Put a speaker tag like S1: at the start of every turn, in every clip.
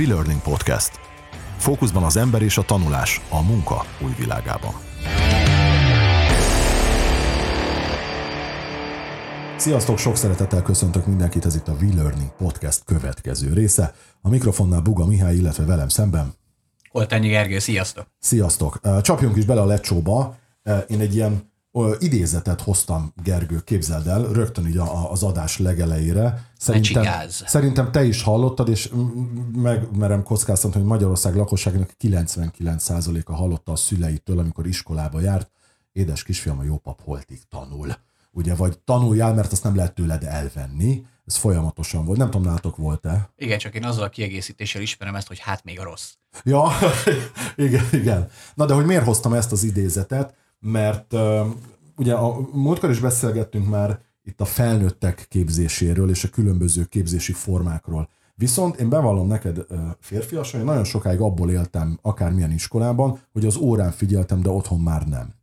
S1: WeLearning Podcast. Fókuszban az ember és a tanulás a munka új világában. Sziasztok, sok szeretettel köszöntök mindenkit, ez itt a WeLearning Podcast következő része. A mikrofonnál Buga Mihály, illetve velem szemben.
S2: Oltányi Gergő, sziasztok!
S1: Sziasztok! Csapjunk is bele a lecsóba. Én egy ilyen idézetet hoztam, Gergő, képzeld el, rögtön így az adás legelejére.
S2: Szerintem,
S1: szerintem te is hallottad, és megmerem kockáztatni, hogy Magyarország lakosságnak 99%-a hallotta a szüleitől, amikor iskolába járt, édes kisfiam, a jópap holtig tanul. Ugye, vagy tanuljál, mert azt nem lehet tőled elvenni. Ez folyamatosan volt. Nem tudom, nálatok volt-e?
S2: Igen, csak én azzal a kiegészítéssel ismerem ezt, hogy hát még a rossz.
S1: Ja, igen, igen. Na de hogy miért hoztam ezt az idézetet? Mert ugye a múltkor is beszélgettünk már itt a felnőttek képzéséről és a különböző képzési formákról. Viszont én bevallom neked, férfias, hogy nagyon sokáig abból éltem akármilyen iskolában, hogy az órán figyeltem, de otthon már nem.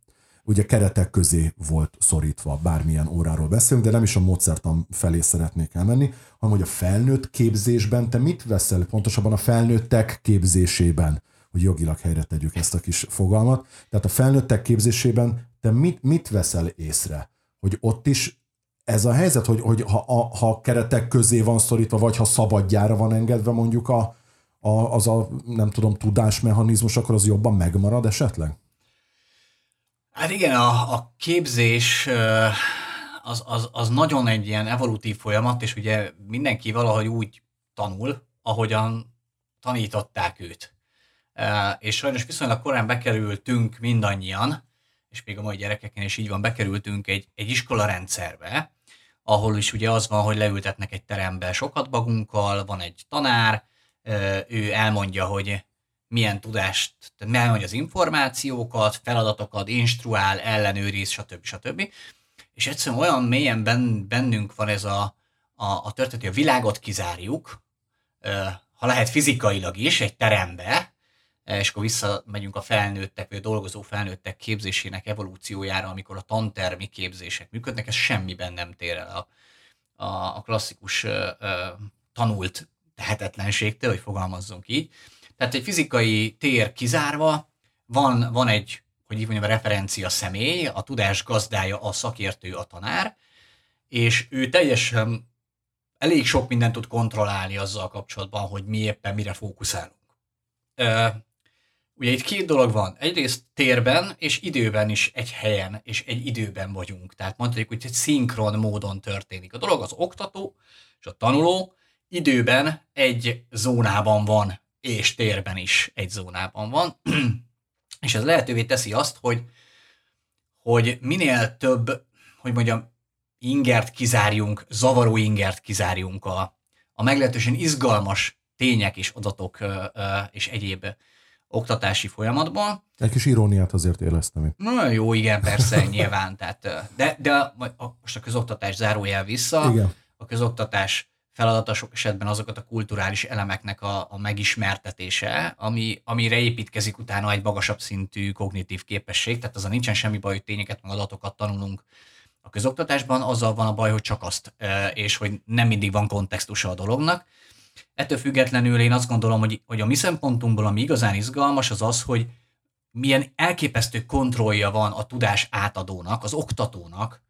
S1: Ugye keretek közé volt szorítva, bármilyen óráról beszélünk, de nem is a módszertan felé szeretnék elmenni, hanem hogy a felnőtt képzésben te mit veszel, pontosabban a felnőttek képzésében hogy jogilag helyre tegyük ezt a kis fogalmat. Tehát a felnőttek képzésében te mit, mit veszel észre? Hogy ott is ez a helyzet, hogy, hogy ha, a, ha keretek közé van szorítva, vagy ha szabadjára van engedve mondjuk a, a, az a, nem tudom, tudásmechanizmus, akkor az jobban megmarad esetleg?
S2: Hát igen, a, a képzés az, az, az nagyon egy ilyen evolutív folyamat, és ugye mindenki valahogy úgy tanul, ahogyan tanították őt és sajnos viszonylag korán bekerültünk mindannyian, és még a mai gyerekeken is így van, bekerültünk egy, egy iskola rendszerbe, ahol is ugye az van, hogy leültetnek egy terembe sokat magunkkal, van egy tanár, ő elmondja, hogy milyen tudást, elmondja az információkat, feladatokat, instruál, ellenőriz, stb. stb. És egyszerűen olyan mélyen bennünk van ez a, a, a történet, hogy a világot kizárjuk, ha lehet fizikailag is, egy terembe, és akkor visszamegyünk a felnőttek, vagy a dolgozó felnőttek képzésének evolúciójára, amikor a tantermi képzések működnek, ez semmiben nem tér el a, a, a klasszikus uh, tanult tehetetlenségtől, hogy fogalmazzunk így. Tehát egy fizikai tér kizárva, van, van egy, hogy így mondjam, a referencia személy, a tudás gazdája, a szakértő, a tanár, és ő teljesen elég sok mindent tud kontrollálni azzal kapcsolatban, hogy mi éppen mire fókuszálunk. Ugye itt két dolog van. Egyrészt térben és időben is egy helyen és egy időben vagyunk. Tehát mondhatjuk, hogy egy szinkron módon történik. A dolog az oktató és a tanuló időben egy zónában van, és térben is egy zónában van. és ez lehetővé teszi azt, hogy, hogy minél több, hogy mondjam, ingert kizárjunk, zavaró ingert kizárjunk a, a meglehetősen izgalmas tények és adatok és egyéb oktatási folyamatban.
S1: Egy kis iróniát azért éleztem itt.
S2: Na jó, igen, persze, nyilván. Tehát, de, de most a közoktatás zárójel vissza.
S1: Igen.
S2: A közoktatás feladata sok esetben azokat a kulturális elemeknek a, a megismertetése, ami, amire építkezik utána egy magasabb szintű kognitív képesség, tehát azon nincsen semmi baj, hogy tényeket, meg adatokat tanulunk a közoktatásban, azzal van a baj, hogy csak azt, és hogy nem mindig van kontextusa a dolognak. Ettől függetlenül én azt gondolom, hogy, hogy a mi szempontunkból ami igazán izgalmas az az, hogy milyen elképesztő kontrollja van a tudás átadónak, az oktatónak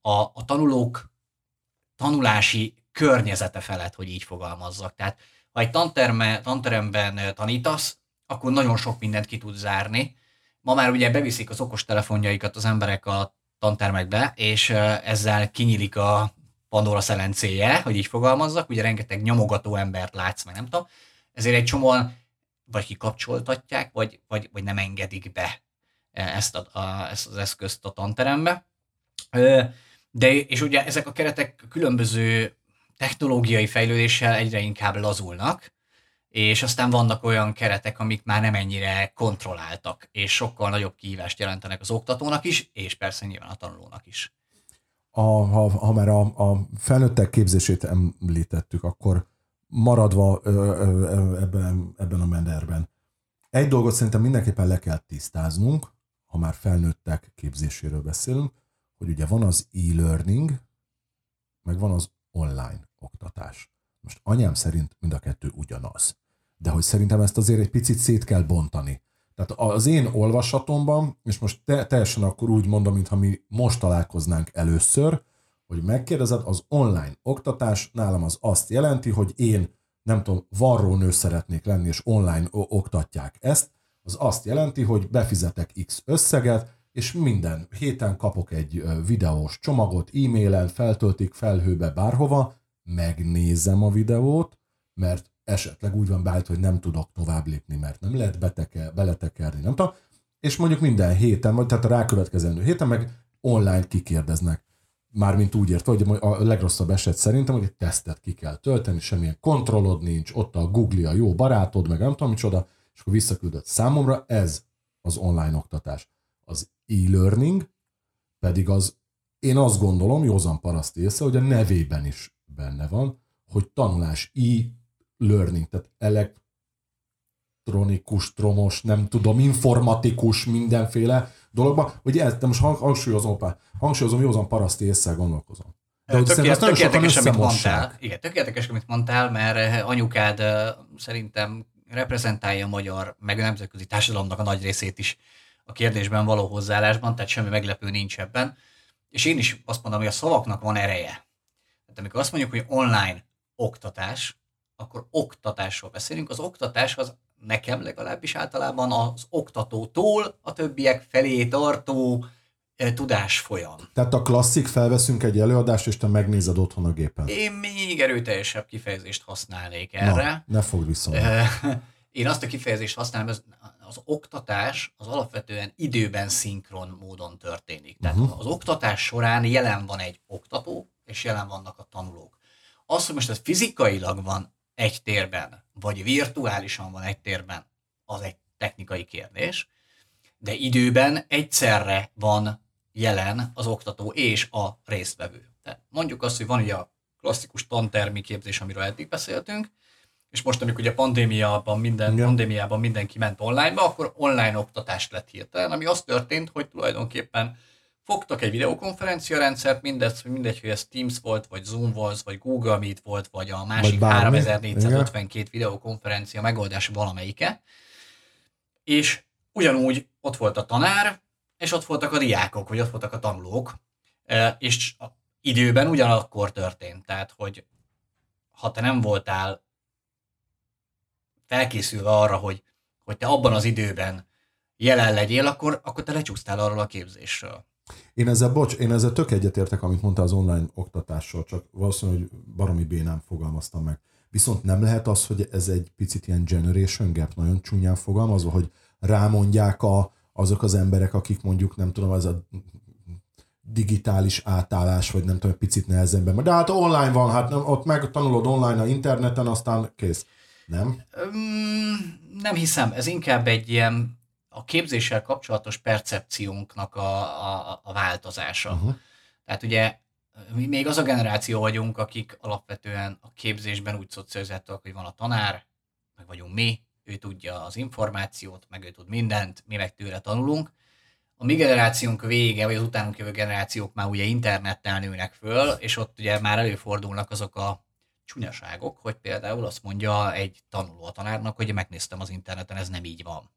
S2: a, a tanulók tanulási környezete felett, hogy így fogalmazzak. Tehát ha egy tanterme, tanteremben tanítasz, akkor nagyon sok mindent ki tud zárni. Ma már ugye beviszik az okostelefonjaikat az emberek a tantermekbe, és ezzel kinyílik a Pandora szelencéje, hogy így fogalmazzak, ugye rengeteg nyomogató embert látsz, meg nem tudom, ezért egy csomóan vagy kikapcsoltatják, vagy, vagy, vagy nem engedik be e, ezt, a, a, ezt az eszközt a tanterembe. De, és ugye ezek a keretek különböző technológiai fejlődéssel egyre inkább lazulnak, és aztán vannak olyan keretek, amik már nem ennyire kontrolláltak, és sokkal nagyobb kihívást jelentenek az oktatónak is, és persze nyilván a tanulónak is
S1: a, ha, ha már a, a felnőttek képzését említettük, akkor maradva ö, ö, ebben, ebben a menderben. Egy dolgot szerintem mindenképpen le kell tisztáznunk, ha már felnőttek képzéséről beszélünk, hogy ugye van az e-learning, meg van az online oktatás. Most anyám szerint mind a kettő ugyanaz. de hogy szerintem ezt azért egy picit szét kell bontani. Tehát az én olvasatomban, és most te, teljesen akkor úgy mondom, mintha mi most találkoznánk először, hogy megkérdezed, az online oktatás nálam az azt jelenti, hogy én nem tudom, varrónő szeretnék lenni, és online oktatják ezt, az azt jelenti, hogy befizetek X összeget, és minden héten kapok egy videós csomagot, e-mailen feltöltik felhőbe bárhova, megnézem a videót, mert esetleg úgy van beállítva, hogy nem tudok tovább lépni, mert nem lehet beteke, beletekerni, nem tudom, és mondjuk minden héten, vagy tehát a rákövetkezendő héten meg online kikérdeznek. Mármint úgy értve, hogy a legrosszabb eset szerintem, hogy egy tesztet ki kell tölteni, semmilyen kontrollod nincs, ott a Google a jó barátod, meg nem tudom micsoda, és akkor visszaküldött. Számomra ez az online oktatás. Az e-learning pedig az, én azt gondolom, józan paraszt észre, hogy a nevében is benne van, hogy tanulás, e-learning, tehát elektronikus, tromos, nem tudom, informatikus, mindenféle dologban, hogy ez, de most hangsúlyozom, hangsúlyozom, józan paraszt észre gondolkozom.
S2: De tökéletes, amit mondtál. Igen, tökéletes, amit mondtál, mert anyukád szerintem reprezentálja a magyar, meg a nemzetközi társadalomnak a nagy részét is a kérdésben való hozzáállásban, tehát semmi meglepő nincs ebben. És én is azt mondom, hogy a szavaknak van ereje. Tehát amikor azt mondjuk, hogy online oktatás, akkor oktatásról beszélünk. Az oktatás az nekem legalábbis általában az oktatótól a többiek felé tartó e, tudásfolyam.
S1: Tehát a klasszik felveszünk egy előadást, és te megnézed otthon a gépen.
S2: Én még erőteljesebb kifejezést használnék erre.
S1: Na, ne fogd vissza.
S2: Én azt a kifejezést használom, az, az oktatás az alapvetően időben szinkron módon történik. Tehát uh-huh. az oktatás során jelen van egy oktató, és jelen vannak a tanulók. Az, hogy most ez fizikailag van egy térben, vagy virtuálisan van egy térben, az egy technikai kérdés, de időben egyszerre van jelen az oktató és a résztvevő. Tehát mondjuk azt, hogy van ugye a klasszikus tantermi képzés, amiről eddig beszéltünk, és most, amikor ugye pandémiában, minden, Igen. pandémiában mindenki ment onlineba, akkor online oktatást lett hirtelen, ami az történt, hogy tulajdonképpen fogtak egy videokonferencia rendszert, mindegy, mindegy, hogy ez Teams volt, vagy Zoom volt, vagy Google Meet volt, vagy a másik vagy 3452 Igen. videokonferencia megoldás valamelyike, és ugyanúgy ott volt a tanár, és ott voltak a diákok, vagy ott voltak a tanulók, és időben ugyanakkor történt, tehát, hogy ha te nem voltál felkészülve arra, hogy, hogy te abban az időben jelen legyél, akkor, akkor te lecsúsztál arról a képzésről.
S1: Én ezzel, bocs, én ezzel tök egyetértek, amit mondta az online oktatással, csak valószínűleg, hogy baromi bénám fogalmaztam meg. Viszont nem lehet az, hogy ez egy picit ilyen generation gap, nagyon csúnyán fogalmazva, hogy rámondják a, azok az emberek, akik mondjuk, nem tudom, ez a digitális átállás, vagy nem tudom, picit nehezebben. De hát online van, hát nem, ott megtanulod online a interneten, aztán kész. Nem?
S2: Um, nem hiszem, ez inkább egy ilyen a képzéssel kapcsolatos percepciónknak a, a, a változása. Uh-huh. Tehát ugye mi még az a generáció vagyunk, akik alapvetően a képzésben úgy szocializáltak, hogy van a tanár, meg vagyunk mi, ő tudja az információt, meg ő tud mindent, mi meg tőle tanulunk. A mi generációnk vége, vagy az utánunk jövő generációk már ugye internettel nőnek föl, és ott ugye már előfordulnak azok a csúnyaságok, hogy például azt mondja egy tanuló a tanárnak, hogy megnéztem az interneten, ez nem így van.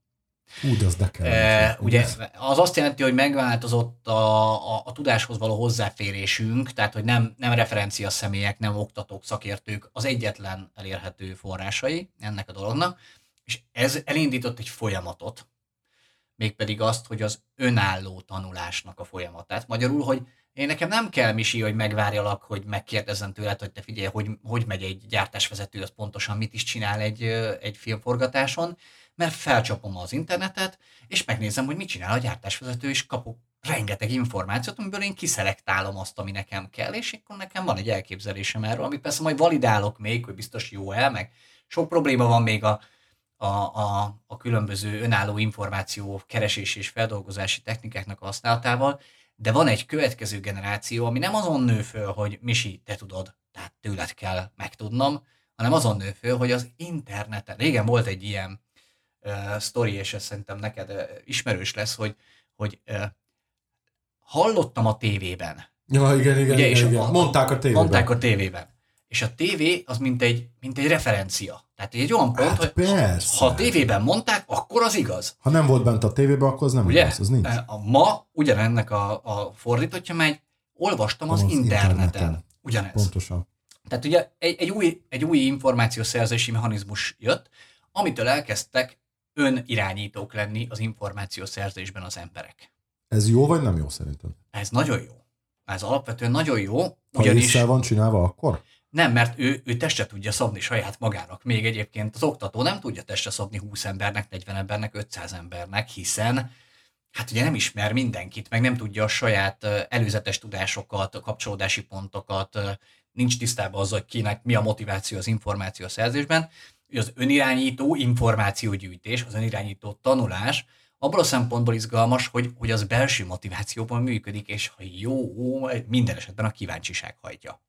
S1: De az de kell.
S2: E, ugye az azt jelenti, hogy megváltozott a, a, a tudáshoz való hozzáférésünk, tehát hogy nem, nem referencia személyek, nem oktatók, szakértők az egyetlen elérhető forrásai ennek a dolognak, és ez elindított egy folyamatot, mégpedig azt, hogy az önálló tanulásnak a folyamatát. Magyarul, hogy én nekem nem kell, Misi, hogy megvárjalak, hogy megkérdezzem tőled, hogy te figyelj, hogy, hogy megy egy gyártásvezető, az pontosan mit is csinál egy, egy filmforgatáson, mert felcsapom az internetet, és megnézem, hogy mit csinál a gyártásvezető, és kapok rengeteg információt, amiből én kiszelektálom azt, ami nekem kell, és akkor nekem van egy elképzelésem erről, amit persze majd validálok még, hogy biztos jó el, meg sok probléma van még a, a, a, a különböző önálló információ keresés és feldolgozási technikáknak a használatával, de van egy következő generáció, ami nem azon nő föl, hogy Misi, te tudod, tehát tőled kell megtudnom, hanem azon nő föl, hogy az interneten, régen volt egy ilyen uh, sztori, és ez szerintem neked uh, ismerős lesz, hogy, hogy uh, hallottam a tévében.
S1: Ja, igen, igen, Ugye, igen, és igen. A, mondták a tévében.
S2: Mondták a tévében. És a tévé az mint egy, mint egy referencia. Tehát egy olyan pont,
S1: Hát
S2: hogy
S1: persze.
S2: ha a tévében mondták, akkor az igaz.
S1: Ha nem volt bent a tévében, akkor az nem
S2: Ugye?
S1: igaz, az nincs.
S2: A ma ugyanennek a, a fordítottja megy, olvastam az,
S1: Az
S2: az interneten.
S1: interneten.
S2: Ugyanez.
S1: Pontosan.
S2: Tehát ugye egy, egy, új, egy új információszerzési mechanizmus jött, amitől elkezdtek önirányítók lenni az információszerzésben az emberek.
S1: Ez jó vagy nem jó szerinted?
S2: Ez nagyon jó. Ez alapvetően nagyon jó,
S1: Ha
S2: ugyanis
S1: észre van csinálva, akkor?
S2: nem, mert ő, ő testre tudja szabni saját magának. Még egyébként az oktató nem tudja testre szabni 20 embernek, 40 embernek, 500 embernek, hiszen hát ugye nem ismer mindenkit, meg nem tudja a saját előzetes tudásokat, kapcsolódási pontokat, nincs tisztában azzal, hogy kinek mi a motiváció az információ szerzésben. Az önirányító információgyűjtés, az önirányító tanulás, abból a szempontból izgalmas, hogy, hogy az belső motivációban működik, és ha jó, minden esetben a kíváncsiság hajtja.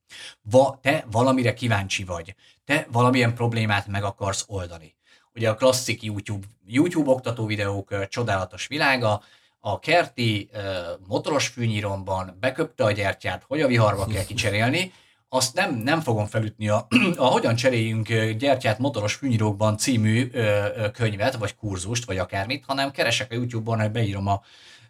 S2: Va, te valamire kíváncsi vagy, te valamilyen problémát meg akarsz oldani. Ugye a klasszik YouTube, YouTube oktató videók csodálatos világa, a kerti ö, motoros fűnyíromban beköpte a gyertyát, hogy a viharba kell kicserélni, azt nem, nem fogom felütni a, a Hogyan cseréljünk gyertyát motoros fűnyírókban című ö, könyvet, vagy kurzust, vagy akármit, hanem keresek a YouTube-on, hogy beírom a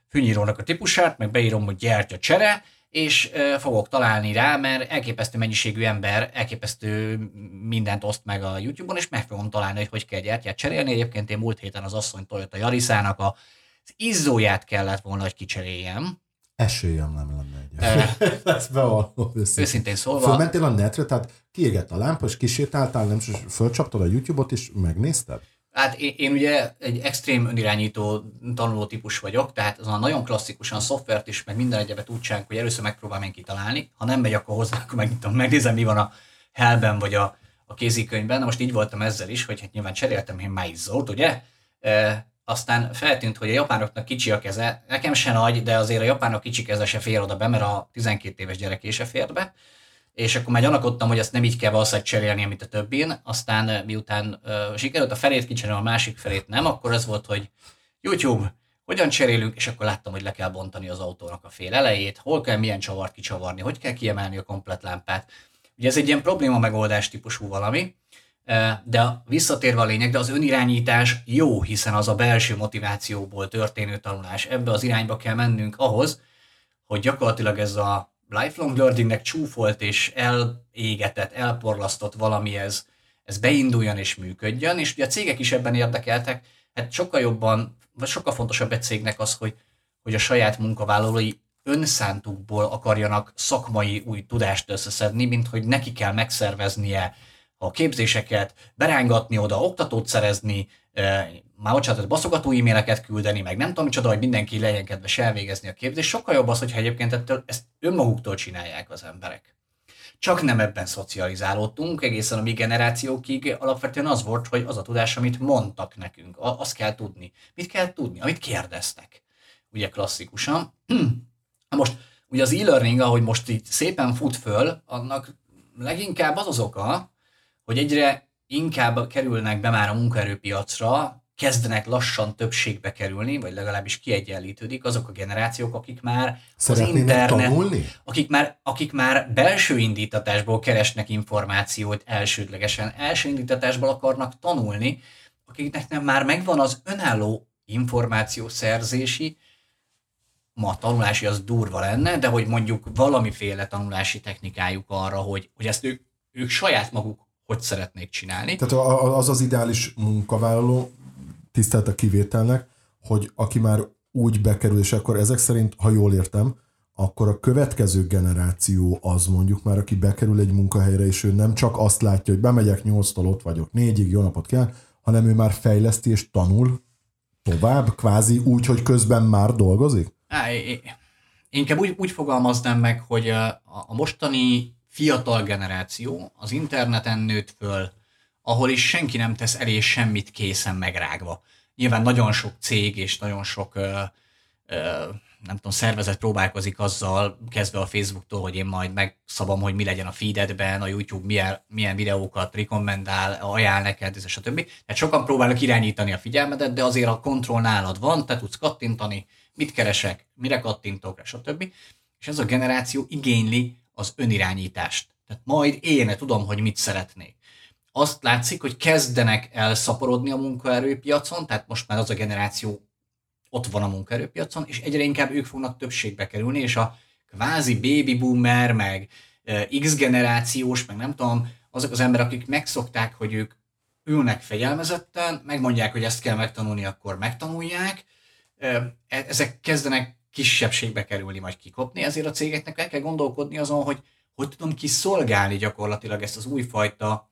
S2: fűnyírónak a típusát, meg beírom, hogy gyertya csere, és ö, fogok találni rá, mert elképesztő mennyiségű ember, elképesztő mindent oszt meg a YouTube-on, és meg fogom találni, hogy hogy kell gyertyát cserélni. Egyébként én múlt héten az asszony Toyota Yarisának a az izzóját kellett volna, hogy kicseréljem.
S1: Esélyem nem lenne
S2: Eh.
S1: egy. Ezt bevallom őszintén.
S2: Őszintén szólva,
S1: Fölmentél a netre, tehát kiégett a lámpa, és kisétáltál, nem, és fölcsaptad a YouTube-ot, és megnézted?
S2: Hát én, én ugye egy extrém önirányító tanuló típus vagyok, tehát az a nagyon klasszikusan szoftvert is, meg minden egyebet úgy csinálunk, hogy először megpróbálom én kitalálni, ha nem megy, akkor hozzá, akkor megnyitom, megnézem, mi van a helben vagy a, a kézikönyvben. Na most így voltam ezzel is, hogy hát nyilván cseréltem én máizzót, ugye? E, aztán feltűnt, hogy a japánoknak kicsi a keze, nekem se nagy, de azért a japánok kicsi keze se fér oda be, mert a 12 éves gyereké se fér be és akkor már gyanakodtam, hogy ezt nem így kell valószínűleg cserélni, mint a többin. Aztán miután uh, sikerült a felét kicserélni, a másik felét nem, akkor ez volt, hogy YouTube, hogyan cserélünk, és akkor láttam, hogy le kell bontani az autónak a fél elejét, hol kell milyen csavart kicsavarni, hogy kell kiemelni a komplet lámpát. Ugye ez egy ilyen probléma megoldás típusú valami, de visszatérve a lényeg, de az önirányítás jó, hiszen az a belső motivációból történő tanulás. Ebbe az irányba kell mennünk ahhoz, hogy gyakorlatilag ez a lifelong learningnek csúfolt és elégetett, elporlasztott valami ez, ez beinduljon és működjön, és ugye a cégek is ebben érdekeltek, hát sokkal jobban, vagy sokkal fontosabb egy cégnek az, hogy, hogy a saját munkavállalói önszántukból akarjanak szakmai új tudást összeszedni, mint hogy neki kell megszerveznie a képzéseket, berángatni oda, oktatót szerezni, eh, már bocsánat, baszogató e-maileket küldeni, meg nem tudom micsoda, hogy mindenki legyen kedves elvégezni a képzést. Sokkal jobb az, hogyha egyébként ettől, ezt önmaguktól csinálják az emberek. Csak nem ebben szocializálódtunk, egészen a mi generációkig alapvetően az volt, hogy az a tudás, amit mondtak nekünk, azt kell tudni. Mit kell tudni? Amit kérdeztek. Ugye klasszikusan. Most, ugye az e-learning, ahogy most itt szépen fut föl, annak leginkább az az oka, hogy egyre inkább kerülnek be már a munkaerőpiacra, kezdenek lassan többségbe kerülni, vagy legalábbis kiegyenlítődik azok a generációk, akik már
S1: Szeretnének
S2: az internet,
S1: tanulni?
S2: akik már, akik már belső indítatásból keresnek információt elsődlegesen, első indítatásból akarnak tanulni, akiknek nem már megvan az önálló információszerzési, ma tanulási az durva lenne, de hogy mondjuk valamiféle tanulási technikájuk arra, hogy, hogy ezt ők, ők saját maguk hogy szeretnék csinálni.
S1: Tehát az az ideális munkavállaló, tisztelt a kivételnek, hogy aki már úgy bekerül, és akkor ezek szerint, ha jól értem, akkor a következő generáció az mondjuk már, aki bekerül egy munkahelyre, és ő nem csak azt látja, hogy bemegyek 8-tól ott vagyok, 4-ig, jó napot kell, hanem ő már fejleszti és tanul tovább, kvázi úgy, hogy közben már dolgozik?
S2: Á, inkább úgy, úgy fogalmaznám meg, hogy a, a mostani fiatal generáció az interneten nőtt föl, ahol is senki nem tesz elé semmit készen megrágva. Nyilván nagyon sok cég és nagyon sok ö, ö, nem tudom, szervezet próbálkozik azzal, kezdve a Facebooktól, hogy én majd megszabom, hogy mi legyen a feededben, a YouTube milyen, milyen videókat rekommendál, ajánl neked, és a többi. Tehát sokan próbálnak irányítani a figyelmedet, de azért a kontroll nálad van, te tudsz kattintani, mit keresek, mire kattintok, és a többi. És ez a generáció igényli az önirányítást. Tehát majd én tudom, hogy mit szeretnék. azt látszik, hogy kezdenek elszaporodni a munkaerőpiacon, tehát most már az a generáció ott van a munkaerőpiacon, és egyre inkább ők fognak többségbe kerülni, és a kvázi baby boomer, meg X generációs, meg nem tudom, azok az emberek, akik megszokták, hogy ők ülnek fegyelmezetten, megmondják, hogy ezt kell megtanulni, akkor megtanulják. E, ezek kezdenek kisebbségbe kerülni, vagy kikopni, ezért a cégeknek el kell gondolkodni azon, hogy hogy tudom kiszolgálni gyakorlatilag ezt az újfajta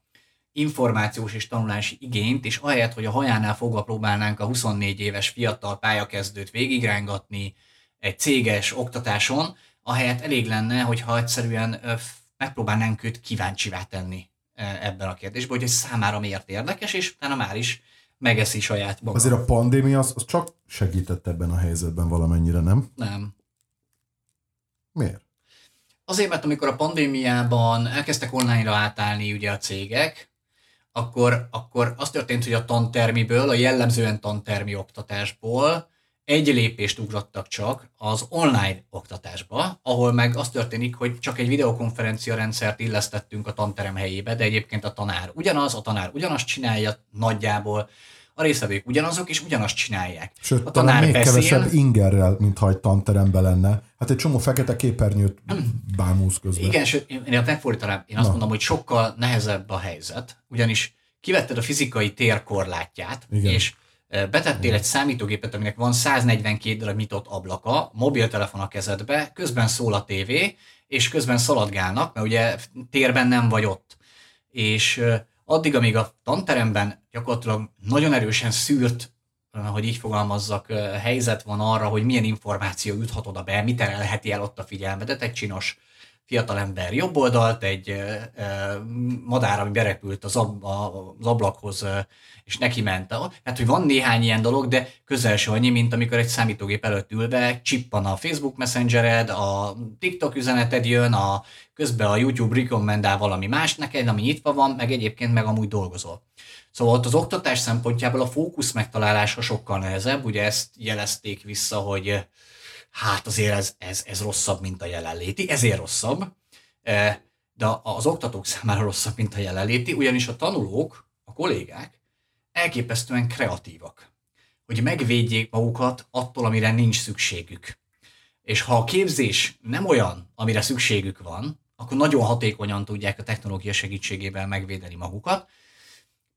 S2: információs és tanulási igényt, és ahelyett, hogy a hajánál fogva próbálnánk a 24 éves fiatal pályakezdőt végigrángatni egy céges oktatáson, ahelyett elég lenne, hogyha egyszerűen megpróbálnánk őt kíváncsivá tenni ebben a kérdésben, hogy ez számára miért érdekes, és utána már is megeszi saját maga.
S1: Azért a pandémia az, az csak segített ebben a helyzetben valamennyire, nem?
S2: Nem.
S1: Miért?
S2: Azért, mert amikor a pandémiában elkezdtek online-ra átállni ugye a cégek, akkor, akkor az történt, hogy a tantermiből, a jellemzően tantermi oktatásból egy lépést ugrottak csak az online oktatásba, ahol meg az történik, hogy csak egy videokonferencia rendszert illesztettünk a tanterem helyébe, de egyébként a tanár ugyanaz, a tanár ugyanazt csinálja nagyjából, a részvevők ugyanazok, és ugyanazt csinálják.
S1: Sőt, a tanár még beszél, kevesebb ingerrel, mint ha egy tanteremben lenne. Hát egy csomó fekete képernyőt bámulsz közben.
S2: Igen, sőt, én, én megfordítanám, én azt Na. mondom, hogy sokkal nehezebb a helyzet, ugyanis kivetted a fizikai tér korlátját, Igen. és betettél egy számítógépet, aminek van 142 darab nyitott ablaka, mobiltelefon a kezedbe, közben szól a tévé, és közben szaladgálnak, mert ugye térben nem vagy ott. És addig, amíg a tanteremben gyakorlatilag nagyon erősen szűrt, hogy így fogalmazzak, helyzet van arra, hogy milyen információ juthat oda be, mit terelheti el ott a figyelmedet, egy csinos fiatalember jobb oldalt, egy madár, ami berepült az, ab, az ablakhoz, és neki ment. Tehát, hogy van néhány ilyen dolog, de közel se annyi, mint amikor egy számítógép előtt ülve csippan a Facebook Messengered, a TikTok üzeneted jön, a, közben a YouTube rekommendál valami más neked, ami nyitva van, meg egyébként meg amúgy dolgozol. Szóval ott az oktatás szempontjából a fókusz megtalálása sokkal nehezebb, ugye ezt jelezték vissza, hogy hát azért ez, ez, ez rosszabb, mint a jelenléti, ezért rosszabb, e, de az oktatók számára rosszabb, mint a jelenléti, ugyanis a tanulók, a kollégák elképesztően kreatívak, hogy megvédjék magukat attól, amire nincs szükségük. És ha a képzés nem olyan, amire szükségük van, akkor nagyon hatékonyan tudják a technológia segítségével megvédeni magukat.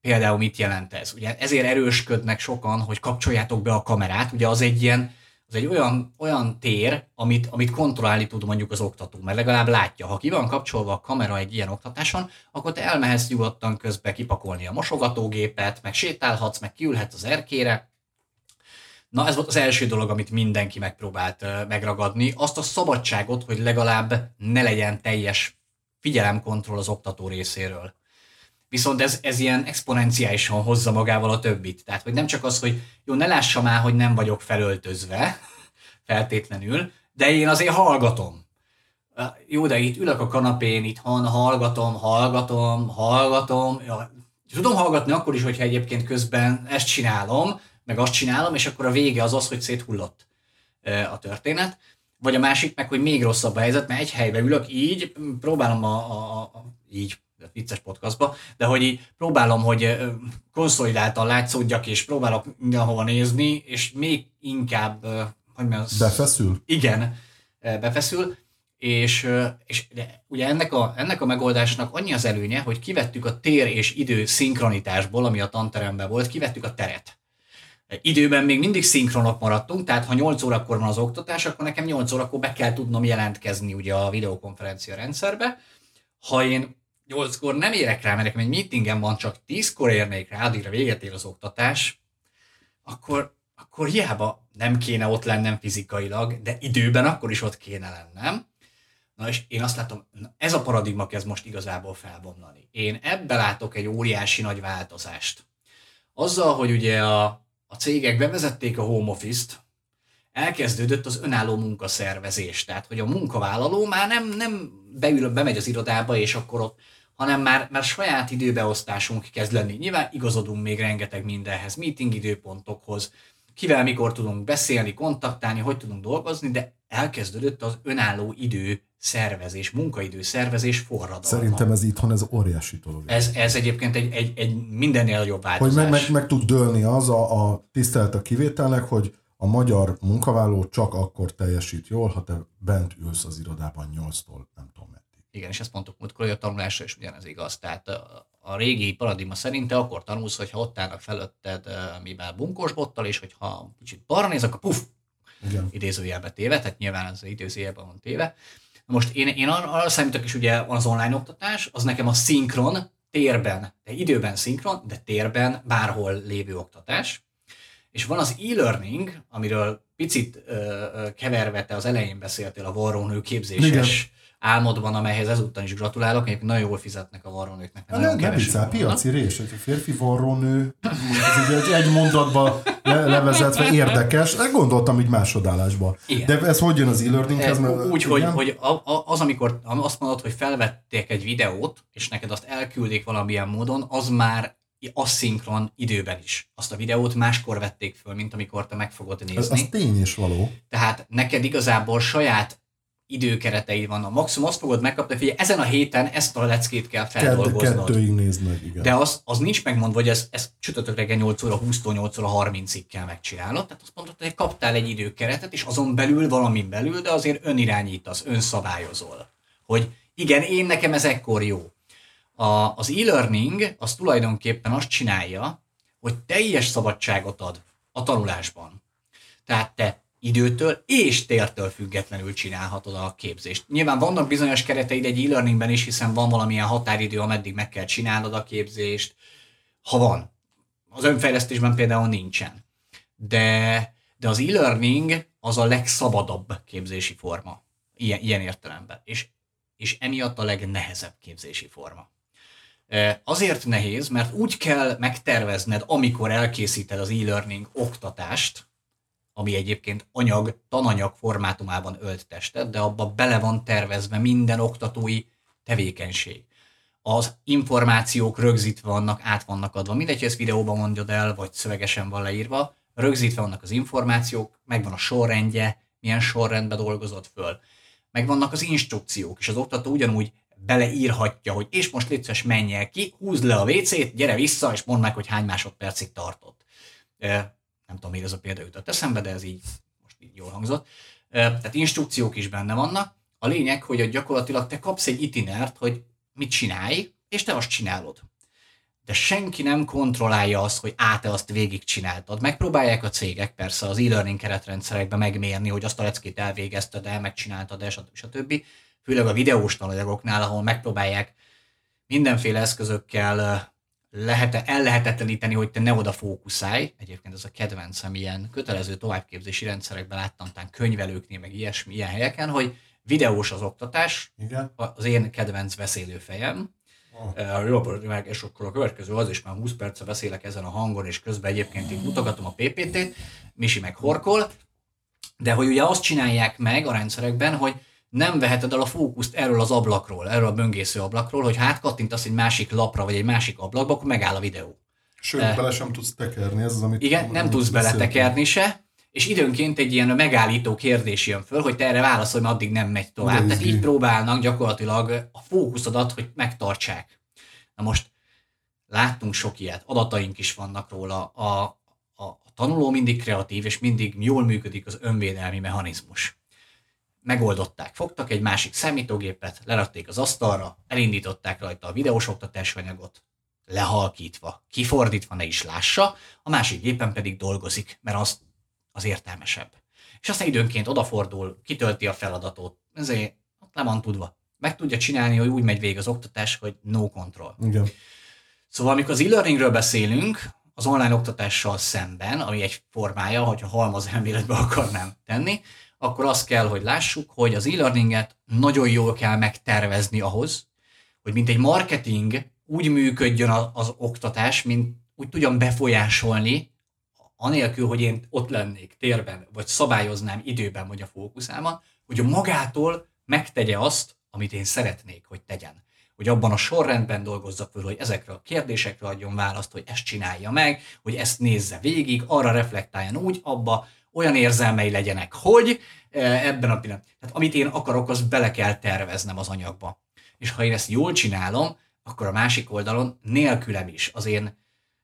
S2: Például mit jelent ez? Ugye ezért erősködnek sokan, hogy kapcsoljátok be a kamerát, ugye az egy ilyen az egy olyan, olyan tér, amit, amit kontrollálni tud mondjuk az oktató, mert legalább látja, ha ki van kapcsolva a kamera egy ilyen oktatáson, akkor te elmehetsz nyugodtan közbe kipakolni a mosogatógépet, meg sétálhatsz, meg kiülhetsz az erkére. Na ez volt az első dolog, amit mindenki megpróbált megragadni, azt a szabadságot, hogy legalább ne legyen teljes figyelemkontroll az oktató részéről. Viszont ez, ez ilyen exponenciálisan hozza magával a többit. Tehát, hogy nem csak az, hogy jó, ne lássa már, hogy nem vagyok felöltözve, feltétlenül, de én azért hallgatom. Jó, de itt ülök a kanapén, itt hallgatom, hallgatom, hallgatom. Ja, tudom hallgatni akkor is, hogyha egyébként közben ezt csinálom, meg azt csinálom, és akkor a vége az az, hogy széthullott a történet. Vagy a másik meg, hogy még rosszabb a helyzet, mert egy helybe ülök így, próbálom a, a, a így vicces podcastba, de hogy így próbálom, hogy konszolidáltan látszódjak, és próbálok mindenhova nézni, és még inkább, hogy mi az...
S1: Befeszül?
S2: Igen, befeszül, és, és de ugye ennek a, ennek a megoldásnak annyi az előnye, hogy kivettük a tér és idő szinkronitásból, ami a tanteremben volt, kivettük a teret. Időben még mindig szinkronok maradtunk, tehát ha 8 órakor van az oktatás, akkor nekem 8 órakor be kell tudnom jelentkezni ugye a videokonferencia rendszerbe. Ha én nyolckor nem érek rá, mert nekem egy meetingen van, csak tízkor érnék rá, addigra véget ér az oktatás, akkor, akkor hiába nem kéne ott lennem fizikailag, de időben akkor is ott kéne lennem. Na és én azt látom, ez a paradigma kezd most igazából felbomlani. Én ebbe látok egy óriási nagy változást. Azzal, hogy ugye a, a cégek bevezették a home office-t, elkezdődött az önálló munkaszervezés. Tehát, hogy a munkavállaló már nem, nem beül, bemegy az irodába, és akkor ott hanem már, már saját időbeosztásunk kezd lenni. Nyilván igazodunk még rengeteg mindenhez, meeting időpontokhoz, kivel mikor tudunk beszélni, kontaktálni, hogy tudunk dolgozni, de elkezdődött az önálló idő szervezés, munkaidő szervezés forradalma.
S1: Szerintem ez itthon ez óriási dolog.
S2: Ez, ez egyébként egy, egy, egy mindennél nagyobb változás.
S1: Hogy meg, meg, meg tud dőlni az a, a tisztelt a kivételnek, hogy a magyar munkavállaló csak akkor teljesít jól, ha te bent ülsz az irodában 8-tól, nem tudom meddig.
S2: Igen, és ezt mondtuk múltkor, hogy a tanulásra is ugyanez igaz. Tehát a, régi paradigma szerint te akkor tanulsz, hogyha ott állnak felőtted, mivel bunkós bottal, és hogyha kicsit balra néz, akkor puf, Igen. idézőjelbe téve, tehát nyilván az idézőjelben van téve. Most én, én arra számítok is, ugye van az online oktatás, az nekem a szinkron, térben, de időben szinkron, de térben bárhol lévő oktatás. És van az e-learning, amiről picit ö, ö, keverve te az elején beszéltél a varrónő képzéses Igen álmodban, amelyhez ezúttal is gratulálok, egyébként nagyon jól fizetnek a varrónőknek.
S1: Nem, nem viccel, piaci rés, a férfi varrónő, ez egy, egy mondatba le, levezetve érdekes, gondoltam így másodállásban. Igen. De ez hogy jön az e-learninghez?
S2: Úgy, hogy, hogy az, amikor azt mondod, hogy felvették egy videót, és neked azt elküldik valamilyen módon, az már asszinkron időben is. Azt a videót máskor vették föl, mint amikor te meg fogod nézni. Ez,
S1: az tény is való.
S2: Tehát neked igazából saját időkeretei vannak. Maximum azt fogod megkapni, hogy ezen a héten ezt a leckét kell feldolgoznod.
S1: Kettőig nézd meg, igen.
S2: De az, az nincs megmondva, hogy ez, ez csütörtök reggel 8 óra 20 8 óra 30-ig kell megcsinálnod. Tehát azt mondod, hogy kaptál egy időkeretet, és azon belül valamin belül, de azért önirányítasz, önszabályozol. Hogy igen, én nekem ez ekkor jó. A, az e-learning az tulajdonképpen azt csinálja, hogy teljes szabadságot ad a tanulásban. Tehát te időtől és tértől függetlenül csinálhatod a képzést. Nyilván vannak bizonyos kereteid egy e-learningben is, hiszen van valamilyen határidő, ameddig meg kell csinálnod a képzést, ha van. Az önfejlesztésben például nincsen. De, de az e-learning az a legszabadabb képzési forma. Ilyen, ilyen értelemben. És, és emiatt a legnehezebb képzési forma. Azért nehéz, mert úgy kell megtervezned, amikor elkészíted az e-learning oktatást, ami egyébként anyag, tananyag formátumában ölt testet, de abba bele van tervezve minden oktatói tevékenység. Az információk rögzítve vannak, át vannak adva. Mindegy, hogy ezt videóban mondjad el, vagy szövegesen van leírva, rögzítve vannak az információk, megvan a sorrendje, milyen sorrendben dolgozott föl. Megvannak az instrukciók, és az oktató ugyanúgy beleírhatja, hogy és most létszes menj el ki, húzd le a WC-t, gyere vissza, és mondd meg, hogy hány másodpercig tartott nem tudom, még ez a példa jutott eszembe, de ez így most így jól hangzott. Tehát instrukciók is benne vannak. A lényeg, hogy gyakorlatilag te kapsz egy itinert, hogy mit csinálj, és te azt csinálod. De senki nem kontrollálja azt, hogy á, te azt végigcsináltad. Megpróbálják a cégek persze az e-learning keretrendszerekben megmérni, hogy azt a leckét elvégezted el, megcsináltad el, stb. Főleg a videós tananyagoknál, ahol megpróbálják mindenféle eszközökkel lehet ellehetetleníteni, hogy te ne oda fókuszálj. Egyébként ez a kedvencem ilyen kötelező továbbképzési rendszerekben láttam, tán könyvelőknél, meg ilyesmi, ilyen helyeken, hogy videós az oktatás, Igen. az én kedvenc beszélőfejem. Oh. Jó, meg, és akkor a következő az is már 20 perce beszélek ezen a hangon, és közben egyébként itt mutogatom a PPT-t, Misi meg horkol, de hogy ugye azt csinálják meg a rendszerekben, hogy nem veheted el a fókuszt erről az ablakról, erről a böngésző ablakról, hogy hát kattintasz egy másik lapra, vagy egy másik ablakba, akkor megáll a videó.
S1: Sőt, uh, bele sem tudsz tekerni, ez az, amit...
S2: Igen, nem tudsz beletekerni se, és időnként egy ilyen megállító kérdés jön föl, hogy te erre válaszolj, mert addig nem megy tovább. Tehát így próbálnak gyakorlatilag a fókuszodat, hogy megtartsák. Na most láttunk sok ilyet, adataink is vannak róla. A, a, a tanuló mindig kreatív, és mindig jól működik az önvédelmi mechanizmus megoldották. Fogtak egy másik számítógépet, lerakték az asztalra, elindították rajta a videós oktatásanyagot, lehalkítva, kifordítva ne is lássa, a másik gépen pedig dolgozik, mert az, az értelmesebb. És aztán időnként odafordul, kitölti a feladatot, ezért le van tudva. Meg tudja csinálni, hogy úgy megy végig az oktatás, hogy no control.
S1: Igen.
S2: Szóval amikor az e-learningről beszélünk, az online oktatással szemben, ami egy formája, hogyha halmaz elméletbe akarnám tenni, akkor azt kell, hogy lássuk, hogy az e-learninget nagyon jól kell megtervezni ahhoz, hogy mint egy marketing úgy működjön az oktatás, mint úgy tudjam befolyásolni, anélkül, hogy én ott lennék térben, vagy szabályoznám időben, vagy a fókuszámat, hogy a magától megtegye azt, amit én szeretnék, hogy tegyen. hogy abban a sorrendben dolgozza föl, hogy ezekre a kérdésekre adjon választ, hogy ezt csinálja meg, hogy ezt nézze végig, arra reflektáljon úgy, abba olyan érzelmei legyenek, hogy eh, ebben a pillanatban. Tehát amit én akarok, az bele kell terveznem az anyagba. És ha én ezt jól csinálom, akkor a másik oldalon nélkülem is, az én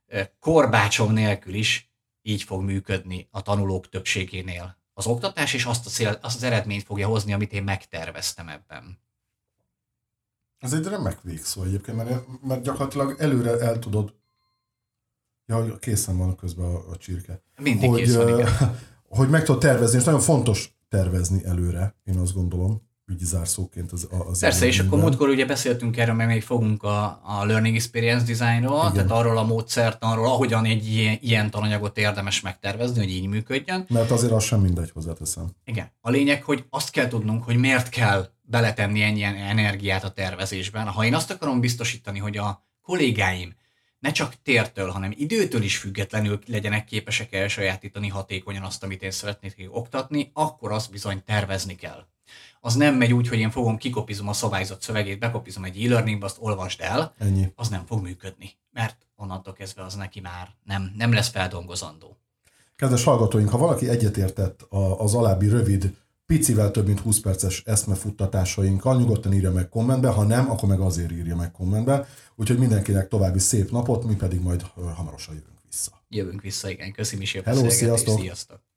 S2: eh, korbácsom nélkül is így fog működni a tanulók többségénél az oktatás, és azt, a cél, azt az eredményt fogja hozni, amit én megterveztem ebben.
S1: Ez egy remek végszó egyébként, mert, mert gyakorlatilag előre el tudod Ja, készen van közben a, a csirke.
S2: Mindig hogy, kész van, igen.
S1: Hogy meg tudod tervezni, és nagyon fontos tervezni előre, én azt gondolom, így zárszóként az, az
S2: Persze, és akkor múltkor ugye beszéltünk erről, mert még fogunk a, a Learning Experience Designról, Igen. tehát arról a módszertanról, ahogyan egy ilyen, ilyen tananyagot érdemes megtervezni, hogy így működjön.
S1: Mert azért az sem mindegy, hozzáteszem.
S2: Igen. A lényeg, hogy azt kell tudnunk, hogy miért kell beletenni ennyien energiát a tervezésben. Ha én azt akarom biztosítani, hogy a kollégáim ne csak tértől, hanem időtől is függetlenül legyenek képesek elsajátítani hatékonyan azt, amit én szeretnék oktatni, akkor azt bizony tervezni kell. Az nem megy úgy, hogy én fogom, kikopizom a szabályzat szövegét, bekopizom egy e-learningbe, azt olvasd el,
S1: Ennyi.
S2: az nem fog működni, mert onnantól kezdve az neki már nem, nem lesz feldolgozandó.
S1: Kedves hallgatóink, ha valaki egyetértett az alábbi rövid picivel több mint 20 perces eszmefuttatásainkkal, nyugodtan írja meg kommentbe, ha nem, akkor meg azért írja meg kommentbe. Úgyhogy mindenkinek további szép napot, mi pedig majd hamarosan jövünk vissza.
S2: Jövünk vissza, igen. Köszönöm is
S1: Hello, sziasztok!
S2: sziasztok!